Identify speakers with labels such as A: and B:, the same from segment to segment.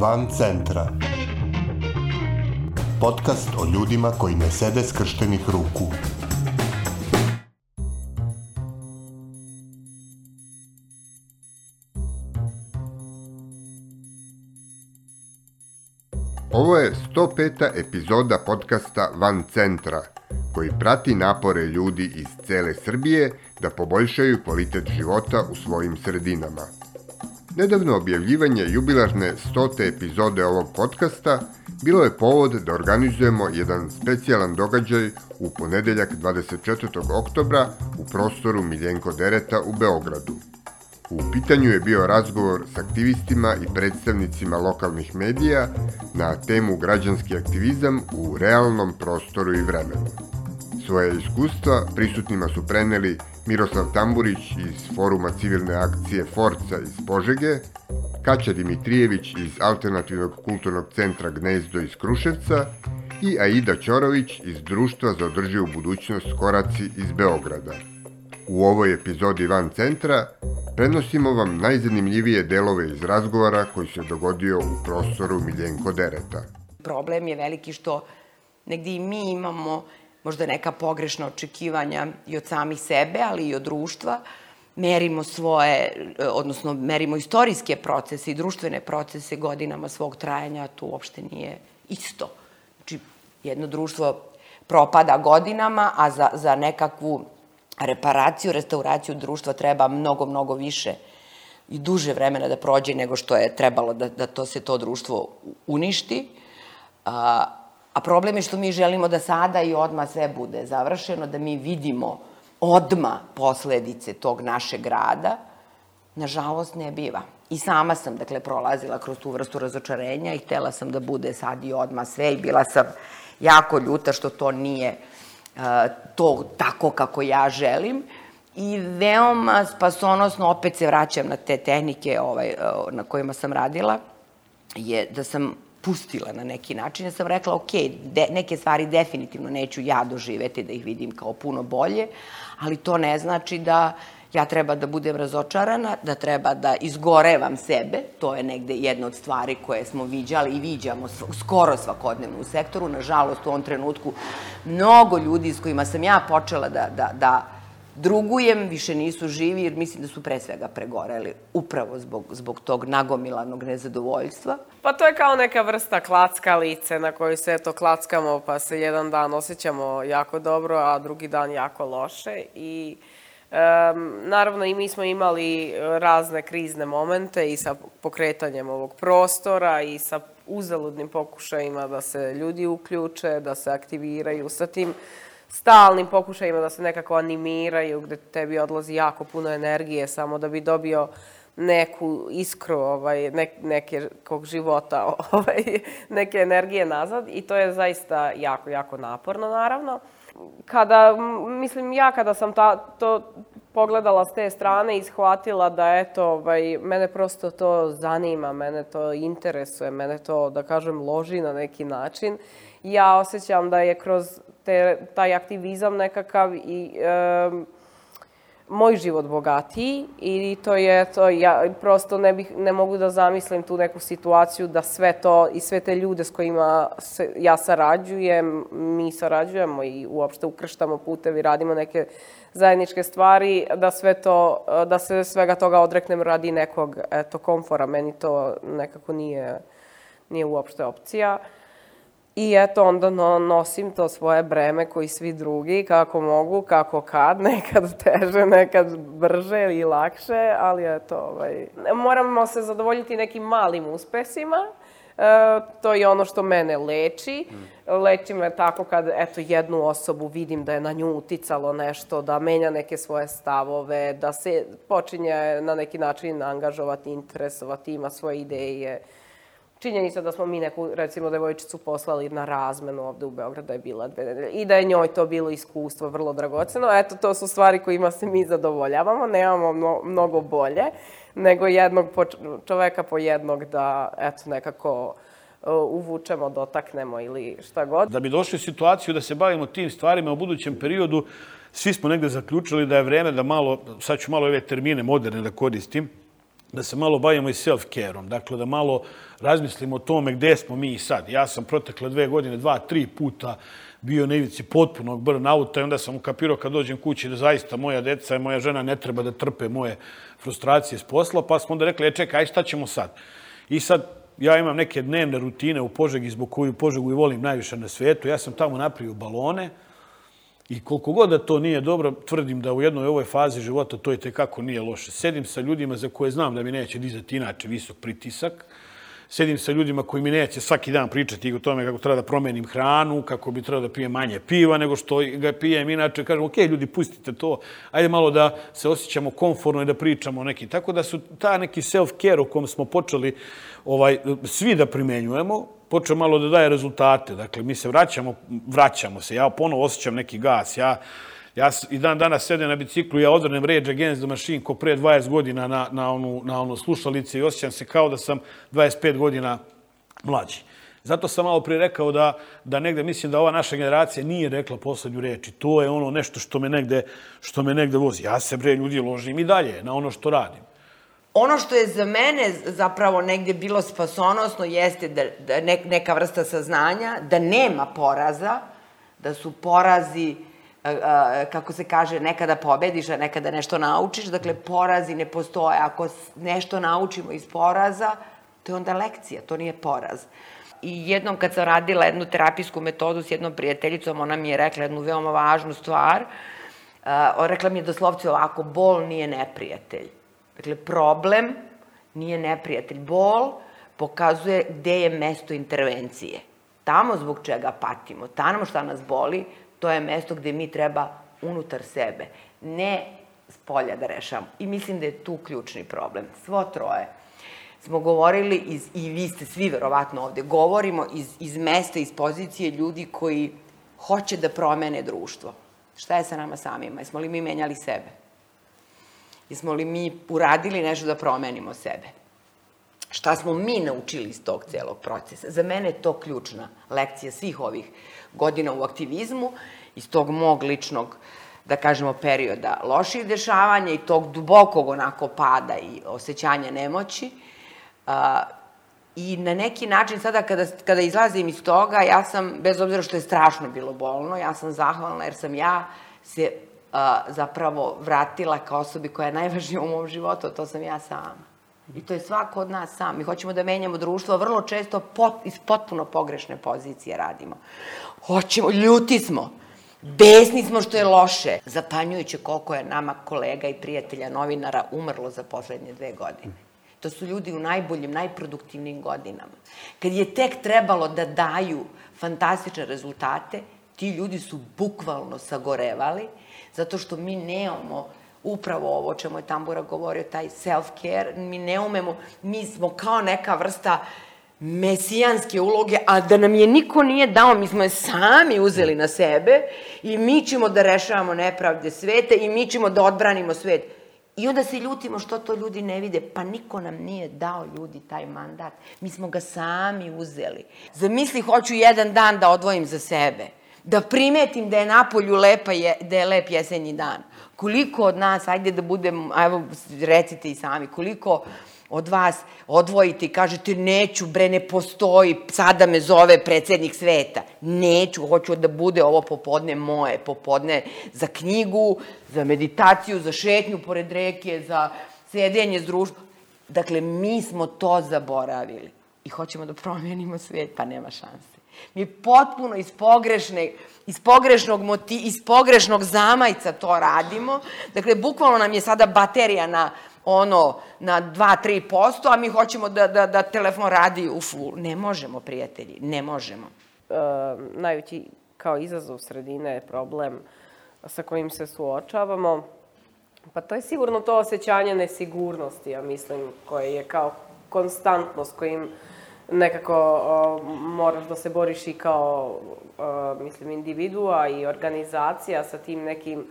A: Van centra. Podcast o ljudima koji ne sede skrštenih ruku. Ovo je 105. epizoda podcasta Van centra, koji prati napore ljudi iz cele Srbije da poboljšaju kvalitet života u svojim sredinama. Nedavno objavljivanje jubilarne 100. epizode ovog podcasta bilo je povod da organizujemo jedan specijalan događaj u ponedeljak 24. oktobra u prostoru Miljenko Dereta u Beogradu. U pitanju je bio razgovor s aktivistima i predstavnicima lokalnih medija na temu građanski aktivizam u realnom prostoru i vremenu. Svoje iskustva prisutnima su preneli Miroslav Tamburić iz Foruma civilne akcije Forca iz Požege, Kaća Dimitrijević iz Alternativnog kulturnog centra Gnezdo iz Kruševca i Aida Ćorović iz Društva za održivu budućnost Koraci iz Beograda. U ovoj epizodi Van centra prenosimo vam najzanimljivije delove iz razgovora koji se dogodio u prostoru Miljenko Dereta.
B: Problem je veliki što negdje i mi imamo možda neka pogrešna očekivanja i od samih sebe, ali i od društva. Merimo svoje, odnosno merimo istorijske procese i društvene procese godinama svog trajanja, to uopšte nije isto. Znači, jedno društvo propada godinama, a za, za nekakvu reparaciju, restauraciju društva treba mnogo, mnogo više i duže vremena da prođe nego što je trebalo da, da to se to društvo uništi. A, A problem je što mi želimo da sada i odma sve bude završeno, da mi vidimo odma posledice tog našeg rada. Nažalost, ne biva. I sama sam, dakle, prolazila kroz tu vrstu razočarenja i htela sam da bude sad i odma sve i bila sam jako ljuta što to nije uh, to tako kako ja želim. I veoma spasonosno, opet se vraćam na te tehnike ovaj, uh, na kojima sam radila, je da sam pustila na neki način. Ja sam rekla, ok, de, neke stvari definitivno neću ja doživeti da ih vidim kao puno bolje, ali to ne znači da ja treba da budem razočarana, da treba da izgorevam sebe, to je negde jedna od stvari koje smo viđali i viđamo skoro svakodnevno u sektoru. Nažalost, u ovom trenutku mnogo ljudi s kojima sam ja počela da, da, da drugujem, više nisu živi, jer mislim da su pre svega pregoreli, upravo zbog, zbog tog nagomilanog nezadovoljstva.
C: Pa to je kao neka vrsta klackalice na kojoj se eto klackamo, pa se jedan dan osjećamo jako dobro, a drugi dan jako loše. I Um, naravno i mi smo imali razne krizne momente i sa pokretanjem ovog prostora i sa uzaludnim pokušajima da se ljudi uključe, da se aktiviraju sa tim stalnim pokušajima da se nekako animiraju, gde tebi odlazi jako puno energije samo da bi dobio neku iskru ovaj, ne, nekog života, ovaj, neke energije nazad i to je zaista jako, jako naporno, naravno. Kada, mislim, ja kada sam ta, to pogledala s te strane i shvatila da, eto, ovaj, mene prosto to zanima, mene to interesuje, mene to, da kažem, loži na neki način, ja osjećam da je kroz te, taj aktivizam nekakav i e, moj život bogatiji i to je to ja prosto ne bih ne mogu da zamislim tu neku situaciju da sve to i sve te ljude s kojima se, ja sarađujem, mi sarađujemo i uopšte ukrštamo putevi, radimo neke zajedničke stvari, da sve to da se svega toga odreknem radi nekog eto komfora, meni to nekako nije nije uopšte opcija. Uh, I eto, onda no, nosim to svoje breme koji svi drugi, kako mogu, kako kad, nekad teže, nekad brže i lakše, ali eto, ovaj, moramo se zadovoljiti nekim malim uspesima, E, to je ono što mene leči. Mm. Leči me tako kad eto, jednu osobu vidim da je na nju uticalo nešto, da menja neke svoje stavove, da se počinje na neki način angažovati, interesovati, ima svoje ideje činjenica da smo mi neku, recimo, devojčicu poslali na razmenu ovde u Beograd da je bila dve nedelje i da je njoj to bilo iskustvo vrlo dragoceno. Eto, to su stvari kojima se mi zadovoljavamo, nemamo mno, mnogo bolje nego jednog po, čoveka po jednog da, eto, nekako uh, uvučemo, dotaknemo ili šta god.
D: Da bi došli u situaciju da se bavimo tim stvarima u budućem periodu, svi smo negde zaključili da je vreme da malo, sad ću malo ove termine moderne da koristim, da se malo bavimo i self-care-om. Dakle, da malo razmislimo o tome gde smo mi i sad. Ja sam protekle dve godine, dva, tri puta bio na ivici potpunog burnouta i onda sam ukapirao kad dođem kući da zaista moja deca i moja žena ne treba da trpe moje frustracije s posla, pa smo onda rekli, e čekaj, aj šta ćemo sad? I sad ja imam neke dnevne rutine u Požegi zbog koju Požegu i volim najviše na svetu. Ja sam tamo napravio balone i koliko god da to nije dobro, tvrdim da u jednoj ovoj fazi života to je tekako nije loše. Sedim sa ljudima za koje znam da mi neće dizati inače visok pritisak, sedim sa ljudima koji mi neće svaki dan pričati o tome kako treba da promenim hranu, kako bi trebalo da pijem manje piva nego što ga pijem inače. Kažem, ok, ljudi, pustite to, ajde malo da se osjećamo konforno i da pričamo o neki. Tako da su ta neki self-care o kom smo počeli ovaj, svi da primenjujemo, počeo malo da daje rezultate. Dakle, mi se vraćamo, vraćamo se. Ja ponovo osjećam neki gas. Ja Ja i dan danas sedem na biciklu, ja odvrnem Rage Against the Machine ko pre 20 godina na, na, onu, na onu slušalice i osjećam se kao da sam 25 godina mlađi. Zato sam malo prije rekao da, da negde mislim da ova naša generacija nije rekla poslednju reč i to je ono nešto što me negde, što me negde vozi. Ja se bre ljudi ložim i dalje na ono što radim.
B: Ono što je za mene zapravo negde bilo spasonosno jeste da, da neka vrsta saznanja, da nema poraza, da su porazi kako se kaže, nekada pobediš, a nekada nešto naučiš. Dakle, porazi ne postoje. Ako nešto naučimo iz poraza, to je onda lekcija, to nije poraz. I jednom kad sam radila jednu terapijsku metodu s jednom prijateljicom, ona mi je rekla jednu veoma važnu stvar. Uh, rekla mi je doslovce ovako, bol nije neprijatelj. Dakle, problem nije neprijatelj. Bol pokazuje gde je mesto intervencije. Tamo zbog čega patimo, tamo šta nas boli, to je mesto gde mi treba unutar sebe, ne s polja da rešamo. I mislim da je tu ključni problem. Svo troje smo govorili, iz, i vi ste svi verovatno ovde, govorimo iz, iz mesta, iz pozicije ljudi koji hoće da promene društvo. Šta je sa nama samima? Jesmo li mi menjali sebe? Jesmo li mi uradili nešto da promenimo sebe? Šta smo mi naučili iz tog celog procesa? Za mene je to ključna lekcija svih ovih godina u aktivizmu, iz tog mog ličnog, da kažemo, perioda loših dešavanja i tog dubokog onako pada i osjećanja nemoći. A, I na neki način sada kada, kada izlazim iz toga, ja sam, bez obzira što je strašno bilo bolno, ja sam zahvalna jer sam ja se a, zapravo vratila kao osobi koja je najvažnija u mom životu, a to sam ja sama. I to je svako od nas sam. Mi hoćemo da menjamo društvo, vrlo često pot, iz potpuno pogrešne pozicije radimo. Hoćemo, ljuti smo. Besni smo što je loše. Zapanjujuće koliko je nama kolega i prijatelja novinara umrlo za poslednje dve godine. To su ljudi u najboljim, najproduktivnim godinama. Kad je tek trebalo da daju fantastične rezultate, ti ljudi su bukvalno sagorevali, zato što mi nemamo upravo ovo o čemu je Tambura govorio, taj self-care, mi ne umemo, mi smo kao neka vrsta mesijanske uloge, a da nam je niko nije dao, mi smo je sami uzeli na sebe i mi ćemo da rešavamo nepravde sveta i mi ćemo da odbranimo svet. I onda se ljutimo što to ljudi ne vide. Pa niko nam nije dao ljudi taj mandat. Mi smo ga sami uzeli. Zamisli, hoću jedan dan da odvojim za sebe. Da primetim da je napolju lepa je, da je lep jesenji dan. Koliko od nas, ajde da budem, evo recite i sami, koliko od vas odvojite i kažete neću, bre, ne postoji, sada me zove predsednik sveta. Neću, hoću da bude ovo popodne moje, popodne za knjigu, za meditaciju, za šetnju pored reke, za sedenje s društvom. Dakle, mi smo to zaboravili i hoćemo da promenimo svet, pa nema šanse. Mi potpuno iz pogrešne, iz pogrešnog, moti, iz pogrešnog zamajca to radimo. Dakle, bukvalno nam je sada baterija na ono na 2-3%, a mi hoćemo da, da, da telefon radi u full. Ne možemo, prijatelji, ne možemo.
C: E, najveći kao izazov sredine je problem sa kojim se suočavamo. Pa to je sigurno to osjećanje nesigurnosti, ja mislim, koje je kao konstantno s kojim nekako o, moraš da se boriš i kao, o, mislim, individua i organizacija sa tim nekim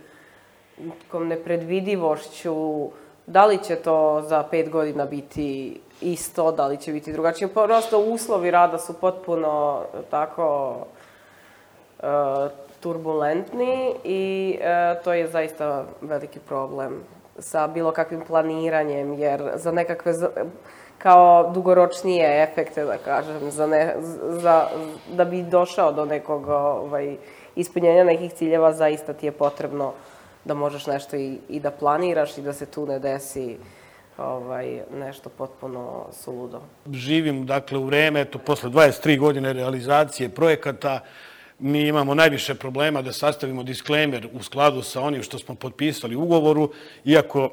C: nekom nepredvidivošću, da li će to za pet godina biti isto, da li će biti drugačije. Prosto uslovi rada su potpuno tako e, turbulentni i e, to je zaista veliki problem sa bilo kakvim planiranjem, jer za nekakve kao dugoročnije efekte, da kažem, za ne, za, da bi došao do nekog ovaj, ispunjenja nekih ciljeva, zaista ti je potrebno da možeš nešto i, i da planiraš i da se tu ne desi ovaj, nešto potpuno suludo.
D: Živim, dakle, u vreme, to posle 23 godine realizacije projekata, mi imamo najviše problema da sastavimo disklemer u skladu sa onim što smo potpisali u ugovoru, iako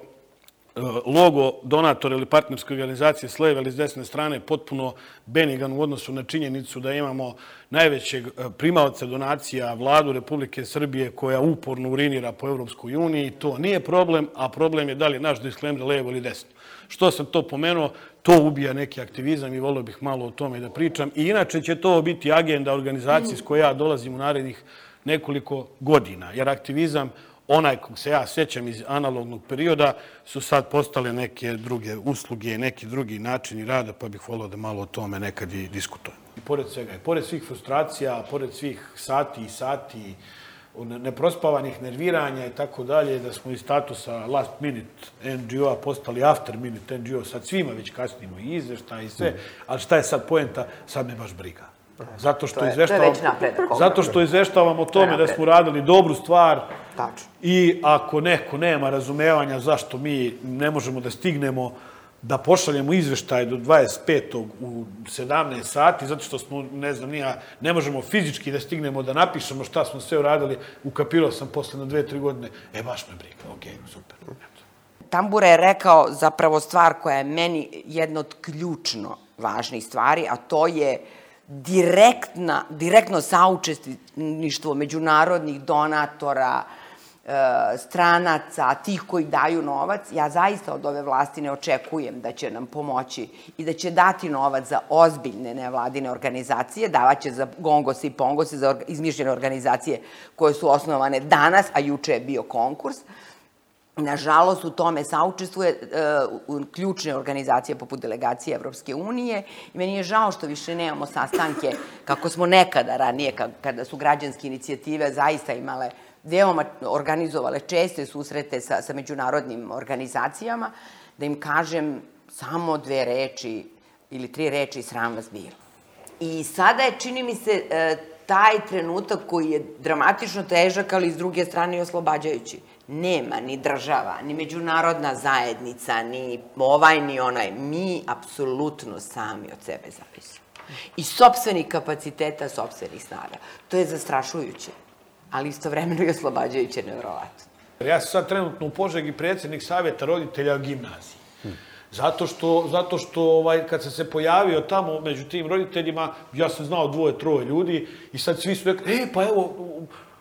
D: logo donatora ili partnerske organizacije s leve ili s desne strane potpuno benigan u odnosu na činjenicu da imamo najvećeg e, primalca donacija vladu Republike Srbije koja uporno urinira po Evropskoj uniji. To nije problem, a problem je da li je naš disklemer levo ili desno. Što sam to pomenuo, to ubija neki aktivizam i volio bih malo o tome da pričam. I inače će to biti agenda organizacije s koje ja dolazim u narednih nekoliko godina, jer aktivizam onaj kog se ja sećam iz analognog perioda, su sad postale neke druge usluge, neki drugi načini rada, pa bih volio da malo o tome nekad i diskutujem. I pored svega, i pored svih frustracija, pored svih sati i sati, neprospavanih nerviranja i tako dalje, da smo iz statusa last minute NGO-a postali after minute NGO, sad svima već kasnimo i izvešta i sve, ali šta je sad poenta, sad me baš briga. Zato što, izveštavam, zato što izveštavam o tome da smo radili dobru stvar
B: Tačno.
D: i ako neko nema razumevanja zašto mi ne možemo da stignemo da pošaljemo izveštaj do 25. u 17 sati, zato što smo, ne znam, nija, ne možemo fizički da stignemo da napišemo šta smo sve uradili, ukapirao sam posle na dve, tri godine, e, baš me briga, okej, okay, super.
B: Tambura je rekao zapravo stvar koja je meni jedna od ključno važnih stvari, a to je uh, direktna, direktno saučestništvo međunarodnih donatora, e, stranaca, tih koji daju novac, ja zaista od ove vlasti ne očekujem da će nam pomoći i da će dati novac za ozbiljne nevladine organizacije, davaće za gongos i pongos, za izmišljene organizacije koje su osnovane danas, a juče je bio konkurs, Nažalost, u tome saučestvuje uh, ključne organizacije poput delegacije Evropske unije i meni je žao što više nemamo sastanke kako smo nekada ranije, kada su građanske inicijative zaista imale veoma organizovale česte susrete sa, sa međunarodnim organizacijama, da im kažem samo dve reči ili tri reči sram vas bilo. I sada je, čini mi se, e, taj trenutak koji je dramatično težak, ali s druge strane i oslobađajući nema ni država, ni međunarodna zajednica, ni ovaj, ni onaj. Mi apsolutno sami od sebe zavisimo. I sobstvenih kapaciteta, sobstvenih snaga. To je zastrašujuće, ali istovremeno i oslobađajuće nevrovatno.
D: Ja sam sad trenutno u Požegi predsednik savjeta roditelja gimnazije. Zato što, zato što ovaj, kad sam se pojavio tamo među tim roditeljima, ja sam znao dvoje, troje ljudi i sad svi su rekli, e, pa evo,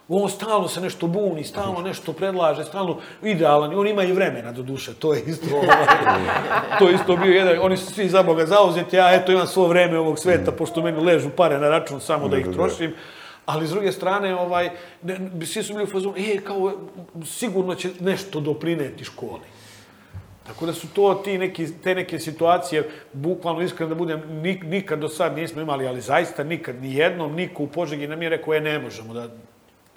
D: On stalno se nešto buni, stalno nešto predlaže, stalno idealan. On ima i vremena, do duše, to je isto, ovaj, to je isto bio jedan, oni su svi za Boga zauzeti, ja eto imam svo vreme ovog sveta, pošto meni ležu pare na račun samo da ih trošim. Ali s druge strane, ovaj, ne, svi su bili u fazonu, e, kao, sigurno će nešto doprineti školi. Tako da su to ti neki, te neke situacije, bukvalno iskreno da budem, nikad do sad nismo imali, ali zaista nikad, ni jednom, niko u Požegi nam je rekao, e, ne možemo da,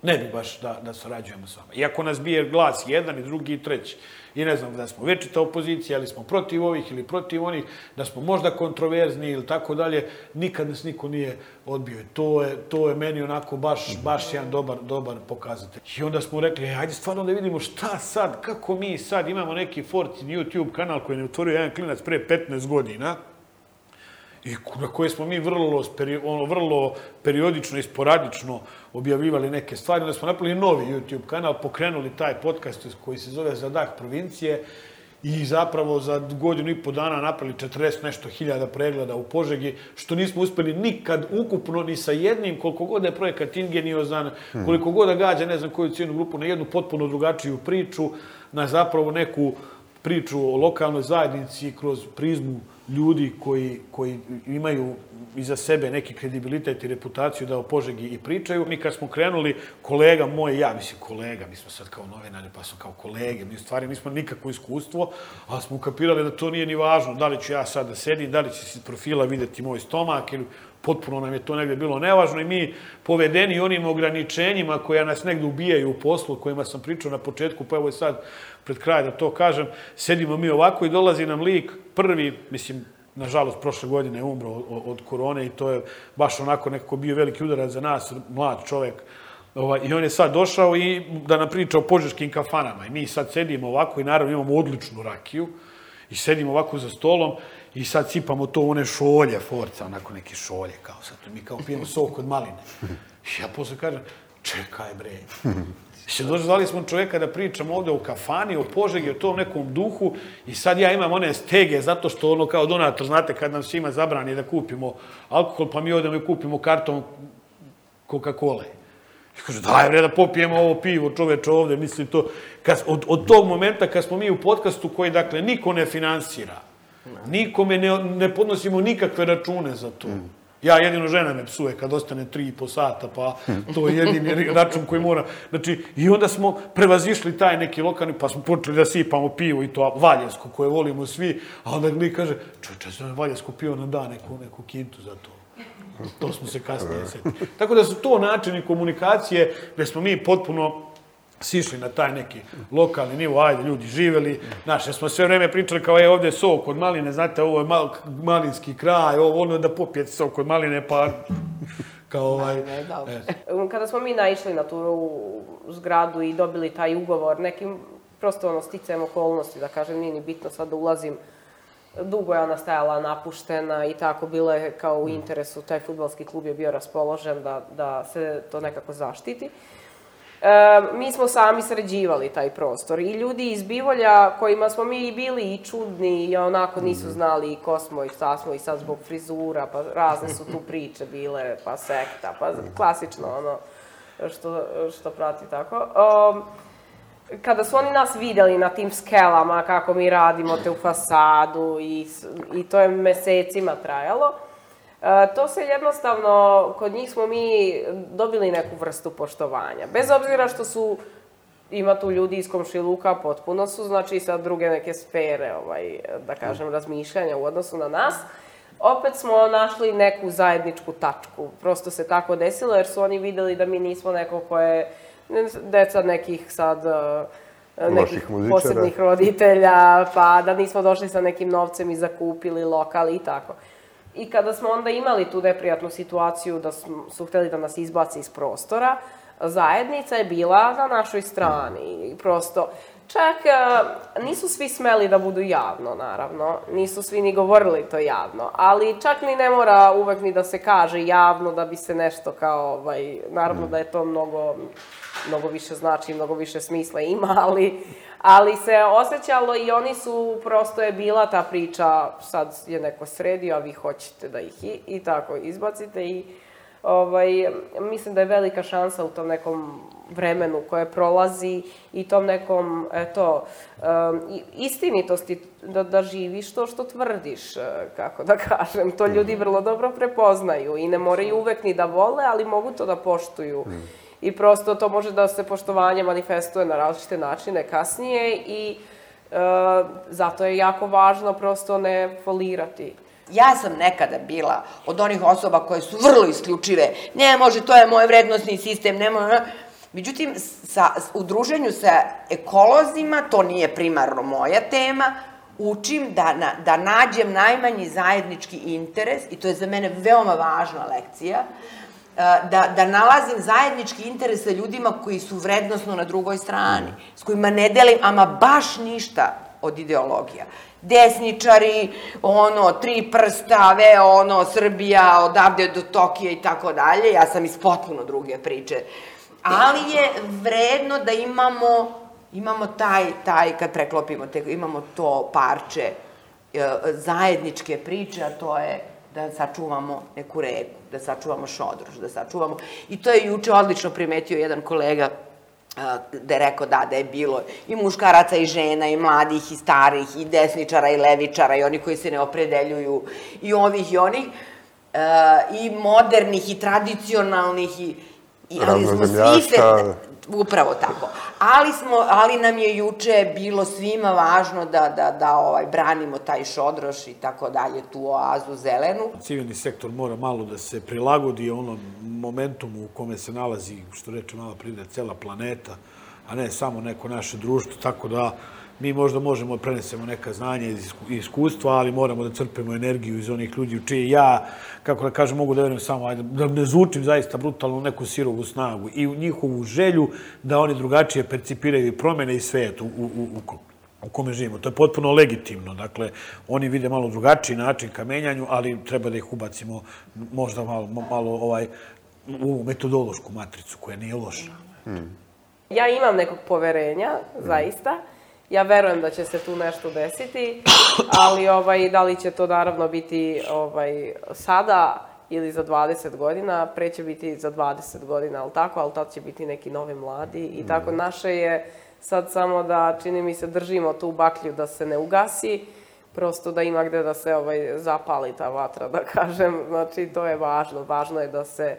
D: ne bi baš da, da sarađujemo s vama. Iako nas bije glas jedan i drugi i treći. I ne znam da smo večita opozicija, ali smo protiv ovih ili protiv onih, da smo možda kontroverzni ili tako dalje, nikad nas niko nije odbio. To je, to je meni onako baš, baš jedan dobar, dobar pokazatelj. I onda smo rekli, e, ajde stvarno da vidimo šta sad, kako mi sad imamo neki Fortin YouTube kanal koji je otvorio jedan klinac pre 15 godina, i na koje smo mi vrlo, ono, vrlo periodično i sporadično objavljivali neke stvari. Onda smo napravili novi YouTube kanal, pokrenuli taj podcast koji se zove Zadah provincije i zapravo za godinu i po dana napravili 40 nešto hiljada pregleda u Požegi, što nismo uspeli nikad ukupno ni sa jednim, koliko god je projekat ingeniozan, koliko god da gađa ne znam koju cijenu grupu, na jednu potpuno drugačiju priču, na zapravo neku priču o lokalnoj zajednici kroz prizmu ljudi koji, koji imaju iza sebe neki kredibilitet i reputaciju da o Požegi i pričaju. Mi kad smo krenuli, kolega moj ja, mislim kolega, mi smo sad kao novinari, pa smo kao kolege, mi u stvari nismo nikakvo iskustvo, ali smo ukapirali da to nije ni važno, da li ću ja sad da sedim, da li će se profila videti moj stomak ili potpuno nam je to negde bilo nevažno i mi povedeni onim ograničenjima koja nas negde ubijaju u poslu o kojima sam pričao na početku, pa evo je sad pred kraj da to kažem, sedimo mi ovako i dolazi nam lik prvi, mislim, nažalost, prošle godine je umro od, korone i to je baš onako nekako bio veliki udarac za nas, mlad čovek, Ovaj, I on je sad došao i da nam priča o požeškim kafanama. I mi sad sedimo ovako i naravno imamo odličnu rakiju i sedimo ovako za stolom i sad sipamo to u one šolje, forca, onako neke šolje, kao sad, mi kao pijemo sok od maline. I ja posle kažem, čekaj bre, se dozvali smo čoveka da pričamo ovde o kafani, o Požegi, o tom nekom duhu i sad ja imam one stege zato što ono kao donator, znate, kad nam svima zabrani da kupimo alkohol, pa mi odemo i kupimo karton Coca-Cola. I kaže, daj bre da popijemo ovo pivo čoveče ovde, mislim to. Kad, od, od tog momenta kad smo mi u podcastu koji, dakle, niko ne finansira, nikome ne, ne podnosimo nikakve račune za to. Ja jedino žena me psuje kad ostane tri i po sata, pa to je jedini račun koji mora. Znači, i onda smo prevazišli taj neki lokalni, pa smo počeli da sipamo pivo i to valjesko koje volimo svi, a onda mi kaže, čoče, sam valjesko pivo na dan neku, neku kintu za to. To smo se kasnije setili. Tako da su to načini komunikacije gde smo mi potpuno sišli na taj neki lokalni nivo, ajde, ljudi živeli, znaš, jer smo sve vreme pričali kao, je, ovde je sok od maline, znate, ovo je mal, malinski kraj, ovo, ono da popijete sok od maline, pa kao ovaj...
C: Ne, dobro. E. Kada smo mi naišli na tu zgradu i dobili taj ugovor, nekim prosto ono sticajem okolnosti, da kažem, nije ni bitno sad da ulazim, dugo je ona stajala napuštena i tako bilo je kao u interesu, taj futbalski klub je bio raspoložen da, da se to nekako zaštiti. E, mi smo sami sređivali taj prostor i ljudi iz Bivolja kojima smo mi bili i čudni i onako nisu mhm. znali i ko smo i šta smo i sad zbog frizura, pa razne su tu priče bile, pa sekta, pa klasično ono što, što prati tako. Um, kada su oni nas videli na tim skelama kako mi radimo te u fasadu i, i to je mesecima trajalo, E, to se jednostavno, kod njih smo mi dobili neku vrstu poštovanja. Bez obzira što su, ima tu ljudi iz komšiluka, potpuno su, znači sa druge neke sfere, ovaj, da kažem, razmišljanja u odnosu na nas, opet smo našli neku zajedničku tačku. Prosto se tako desilo, jer su oni videli da mi nismo neko koje, deca nekih sad e, nekih posebnih roditelja, pa da nismo došli sa nekim novcem i zakupili lokal i tako. I kada smo onda imali tu neprijatnu situaciju da su hteli da nas izbaci iz prostora, zajednica je bila na našoj strani. Prosto, čak e, nisu svi smeli da budu javno, naravno. Nisu svi ni govorili to javno. Ali čak ni ne mora uvek ni da se kaže javno da bi se nešto kao, ovaj, naravno da je to mnogo, mnogo više znači, mnogo više smisla ima, ali ali se osjećalo i oni su, prosto je bila ta priča, sad je neko sredio, a vi hoćete da ih i, i tako izbacite i ovaj, mislim da je velika šansa u tom nekom vremenu koje prolazi i tom nekom, eto, um, istinitosti da, da živiš to što tvrdiš, e, kako da kažem. To ljudi vrlo dobro prepoznaju i ne moraju uvek ni da vole, ali mogu to da poštuju. Mm i prosto to može da se poštovanje manifestuje na različite načine kasnije i e, zato je jako važno prosto ne folirati.
B: Ja sam nekada bila od onih osoba koje su vrlo isključive. Ne može, to je moj vrednostni sistem, ne može... Međutim, sa, u druženju sa ekolozima, to nije primarno moja tema, učim da, na, da nađem najmanji zajednički interes, i to je za mene veoma važna lekcija, uh, da, da nalazim zajednički interes sa ljudima koji su vrednostno na drugoj strani, s kojima ne delim ama baš ništa od ideologija. Desničari, ono, tri prsta, ve, ono, Srbija, odavde do Tokija i tako dalje, ja sam iz potpuno druge priče. Ali je vredno da imamo, imamo taj, taj, kad preklopimo, te, imamo to parče e, zajedničke priče, a to je da sačuvamo neku reku, da sačuvamo šodroš, da sačuvamo... I to je juče odlično primetio jedan kolega da je rekao da, da je bilo i muškaraca i žena i mladih i starih i desničara i levičara i oni koji se ne opredeljuju i ovih i onih i modernih i tradicionalnih i, i ali smo svi se upravo tako. Ali smo ali nam je juče bilo svima važno da da da ovaj branimo taj šodroš i tako dalje tu oazu zelenu.
D: Civilni sektor mora malo da se prilagodi onom momentumu u kome se nalazi što reče mala pride cela planeta a ne samo neko naše društvo tako da mi možda možemo da prenesemo neka znanja iz iskustva, ali moramo da crpemo energiju iz onih ljudi u čije ja, kako da kažem, mogu da verujem samo, ajde, da ne zvučim zaista brutalno neku sirovu snagu i u njihovu želju da oni drugačije percipiraju i promene i svet u, u, u, u kome živimo. To je potpuno legitimno. Dakle, oni vide malo drugačiji način ka menjanju, ali treba da ih ubacimo možda malo, malo ovaj, u metodološku matricu koja nije loša. Hmm.
C: Ja imam nekog poverenja, zaista. Hmm Ja verujem da će se tu nešto desiti, ali ovaj, da li će to naravno biti ovaj, sada ili za 20 godina, pre će biti za 20 godina, ali tako, ali tad će biti neki novi mladi i mm. tako naše je sad samo da, čini mi se, držimo tu baklju da se ne ugasi, prosto da ima gde da se ovaj, zapali ta vatra, da kažem. Znači, to je važno. Važno je da se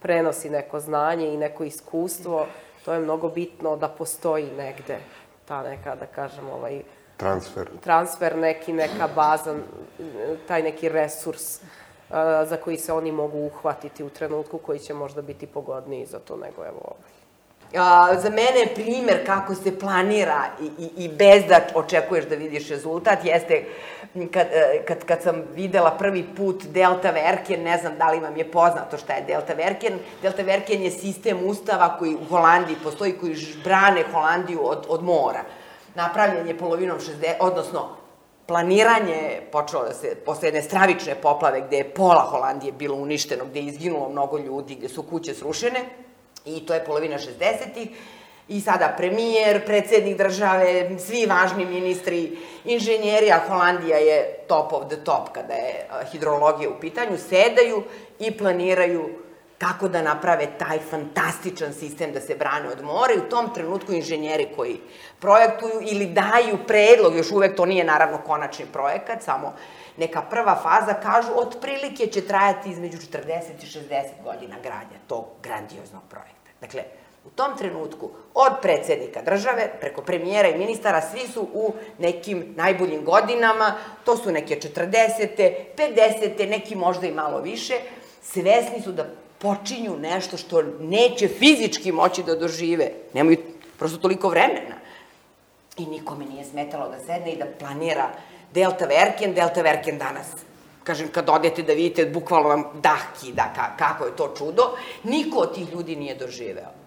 C: prenosi neko znanje i neko iskustvo. To je mnogo bitno da postoji negde ta neka, da kažem, ovaj...
A: Transfer.
C: Transfer neki, neka baza, taj neki resurs uh, za koji se oni mogu uhvatiti u trenutku koji će možda biti pogodniji za to nego evo ovaj.
B: A, za mene je primer kako se planira i, i, i bez da očekuješ da vidiš rezultat jeste kad, e, kad, kad sam videla prvi put Delta Verken, ne znam da li vam je poznato šta je Delta Verken. Delta Verken je sistem ustava koji u Holandiji postoji, koji brane Holandiju od, od mora. Napravljen je polovinom 60, odnosno planiranje je počelo da se, posle jedne stravične poplave gde je pola Holandije bilo uništeno, gde je izginulo mnogo ljudi, gde su kuće srušene, i to je polovina 60-ih, i sada premijer, predsednik države, svi važni ministri, inženjeri, a Holandija je top of the top kada je hidrologija u pitanju, sedaju i planiraju kako da naprave taj fantastičan sistem da se brane od mora i u tom trenutku inženjeri koji projektuju ili daju predlog, još uvek to nije naravno konačni projekat, samo neka prva faza, kažu otprilike će trajati između 40 i 60 godina gradnja tog grandioznog projekta. Dakle, u tom trenutku od predsednika države, preko premijera i ministara, svi su u nekim najboljim godinama, to su neke 40. 50. neki možda i malo više, svesni su da počinju nešto što neće fizički moći da dožive. Nemaju prosto toliko vremena. I nikome nije smetalo da sedne i da planira Delta Verken, Delta Verken danas kažem, kad odete da vidite, bukvalno vam dah kida, ka, kako je to čudo, niko od tih ljudi nije doživeo.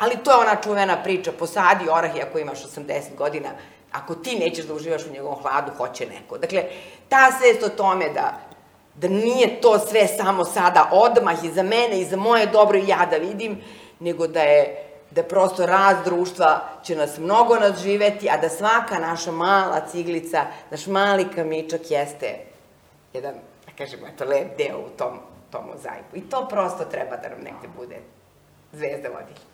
B: Ali to je ona čuvena priča, posadi orah i ako imaš 80 godina, ako ti nećeš da uživaš u njegovom hladu, hoće neko. Dakle, ta svest o tome da, da nije to sve samo sada odmah i za mene i za moje dobro i ja da vidim, nego da je da prosto raz društva će nas mnogo nadživeti, a da svaka naša mala ciglica, naš mali kamičak jeste jedan, da kažemo, eto, lep deo u tom, tom mozaiku. I to prosto treba da nam negde bude zvezda vodilja.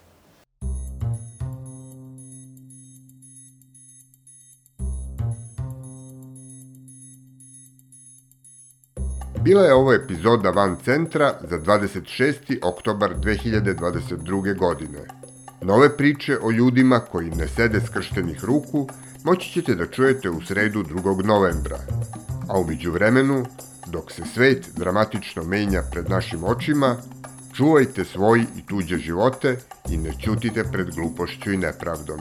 A: Bila je ovo epizoda Van Centra za 26. oktobar 2022. godine. Nove priče o ljudima koji ne sede skrštenih ruku moći ćete da čujete u sredu 2. novembra. A umeđu vremenu, dok se svet dramatično menja pred našim očima, čuvajte svoj i tuđe živote i ne ćutite pred glupošću i nepravdom.